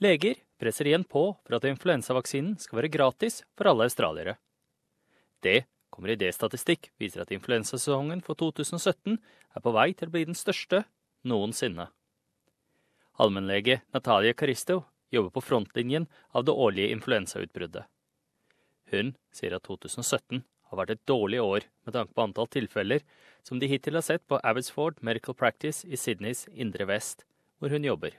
Leger presser igjen på for at influensavaksinen skal være gratis for alle australiere. Det kommer i det statistikk viser at influensasesongen for 2017 er på vei til å bli den største noensinne. Allmennlege Natalia Caristo jobber på frontlinjen av det årlige influensautbruddet. Hun sier at 2017 har vært et dårlig år med tanke på antall tilfeller som de hittil har sett på Abbotsford Medical Practice i Sydneys indre vest, hvor hun jobber.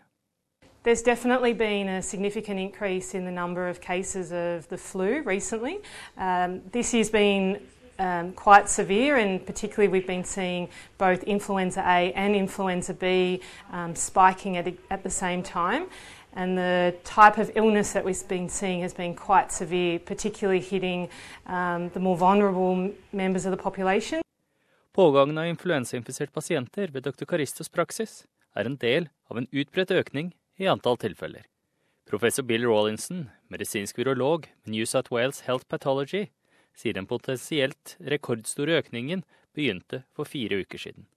There's definitely been a significant increase in the number of cases of the flu recently. Um, this year's been um, quite severe, and particularly we've been seeing both influenza A and influenza B um, spiking at, at the same time. And the type of illness that we've been seeing has been quite severe, particularly hitting um, the more vulnerable members of the population. Pågangen av influensainfiserte pasienter ved dr. Karistos praksis er en del av en utbredt økning i antall tilfeller. Professor Bill Rawlinson, medisinsk virolog med New South Wales Health Pathology, sier den potensielt rekordstore økningen begynte for fire uker siden.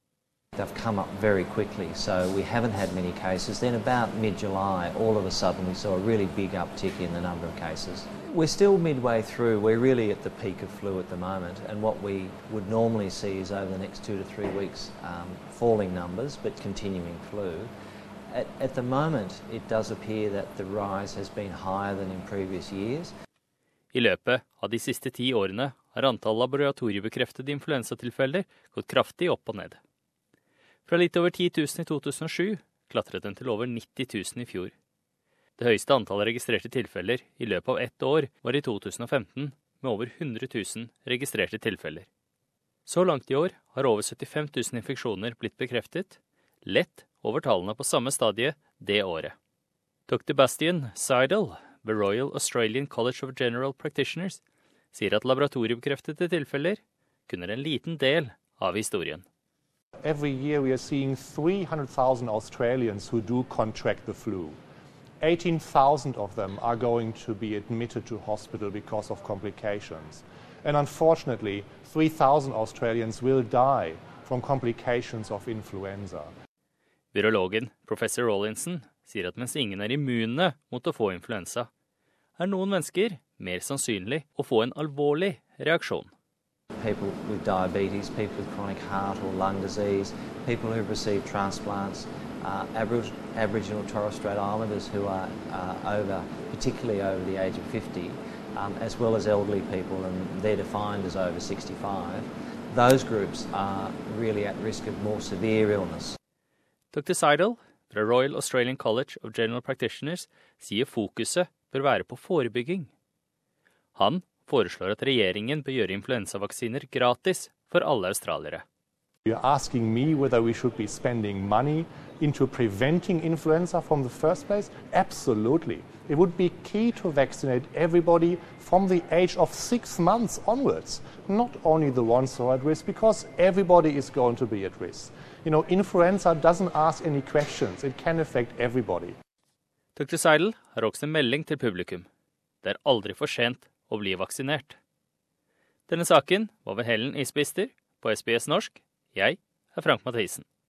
They've come up very quickly, so we haven't had many cases. Then, about mid July, all of a sudden, we saw a really big uptick in the number of cases. We're still midway through. We're really at the peak of flu at the moment, and what we would normally see is over the next two to three weeks um, falling numbers but continuing flu. At, at the moment, it does appear that the rise has been higher than in previous years. I løpet av de siste ti årene har antall laboratoriebekreftede influensatilfeller gått kraftig opp og ned. Fra litt over 10 000 i 2007 klatret den til over 90 000 i fjor. Det høyeste antallet registrerte tilfeller i løpet av ett år var i 2015, med over 100 000 registrerte tilfeller. Så langt i år har over 75 000 infeksjoner blitt bekreftet, lett over tallene på samme stadie det året. Dr. Bastian Seidel ved Royal Australian College of General Practitioners sier at laboratoriebekreftede tilfeller kun er en liten del av historien. Every year we are seeing 300,000 Australians who do contract the flu. 18,000 of them are going to be admitted to hospital because of complications. And unfortunately, 3,000 Australians will die from complications of influenza. Virologen professor Rawlinson sier at mens ingen er immune mot å få influensa, er noen mennesker mer sannsynlig å få en alvorlig reaksjon. People with diabetes, people with chronic heart or lung disease, people who've received transplants, uh, Aboriginal Torres Strait Islanders who are uh, over, particularly over the age of 50, um, as well as elderly people, and they're defined as over 65. Those groups are really at risk of more severe illness. Dr. Seidel fra Royal Australian College of General Practitioners sier fokuset bør være på forebygging. Han foreslår at regjeringen bør gjøre influensavaksiner gratis for alle australiere. You're asking me whether we should be spending money into preventing influenza from the first place? Absolutely. It would be key to vaccinate everybody from the age of six months onwards, not only the ones who are at risk, because everybody is going to be at risk. You know, influenza doesn't ask any questions, it can affect everybody. Dr. Seidel har også en melding til publikum. Det er aldri for sent å bli vaksinert. Denne saken var ved Helen Isbister på SBS norsk. Jeg er Frank Mathisen.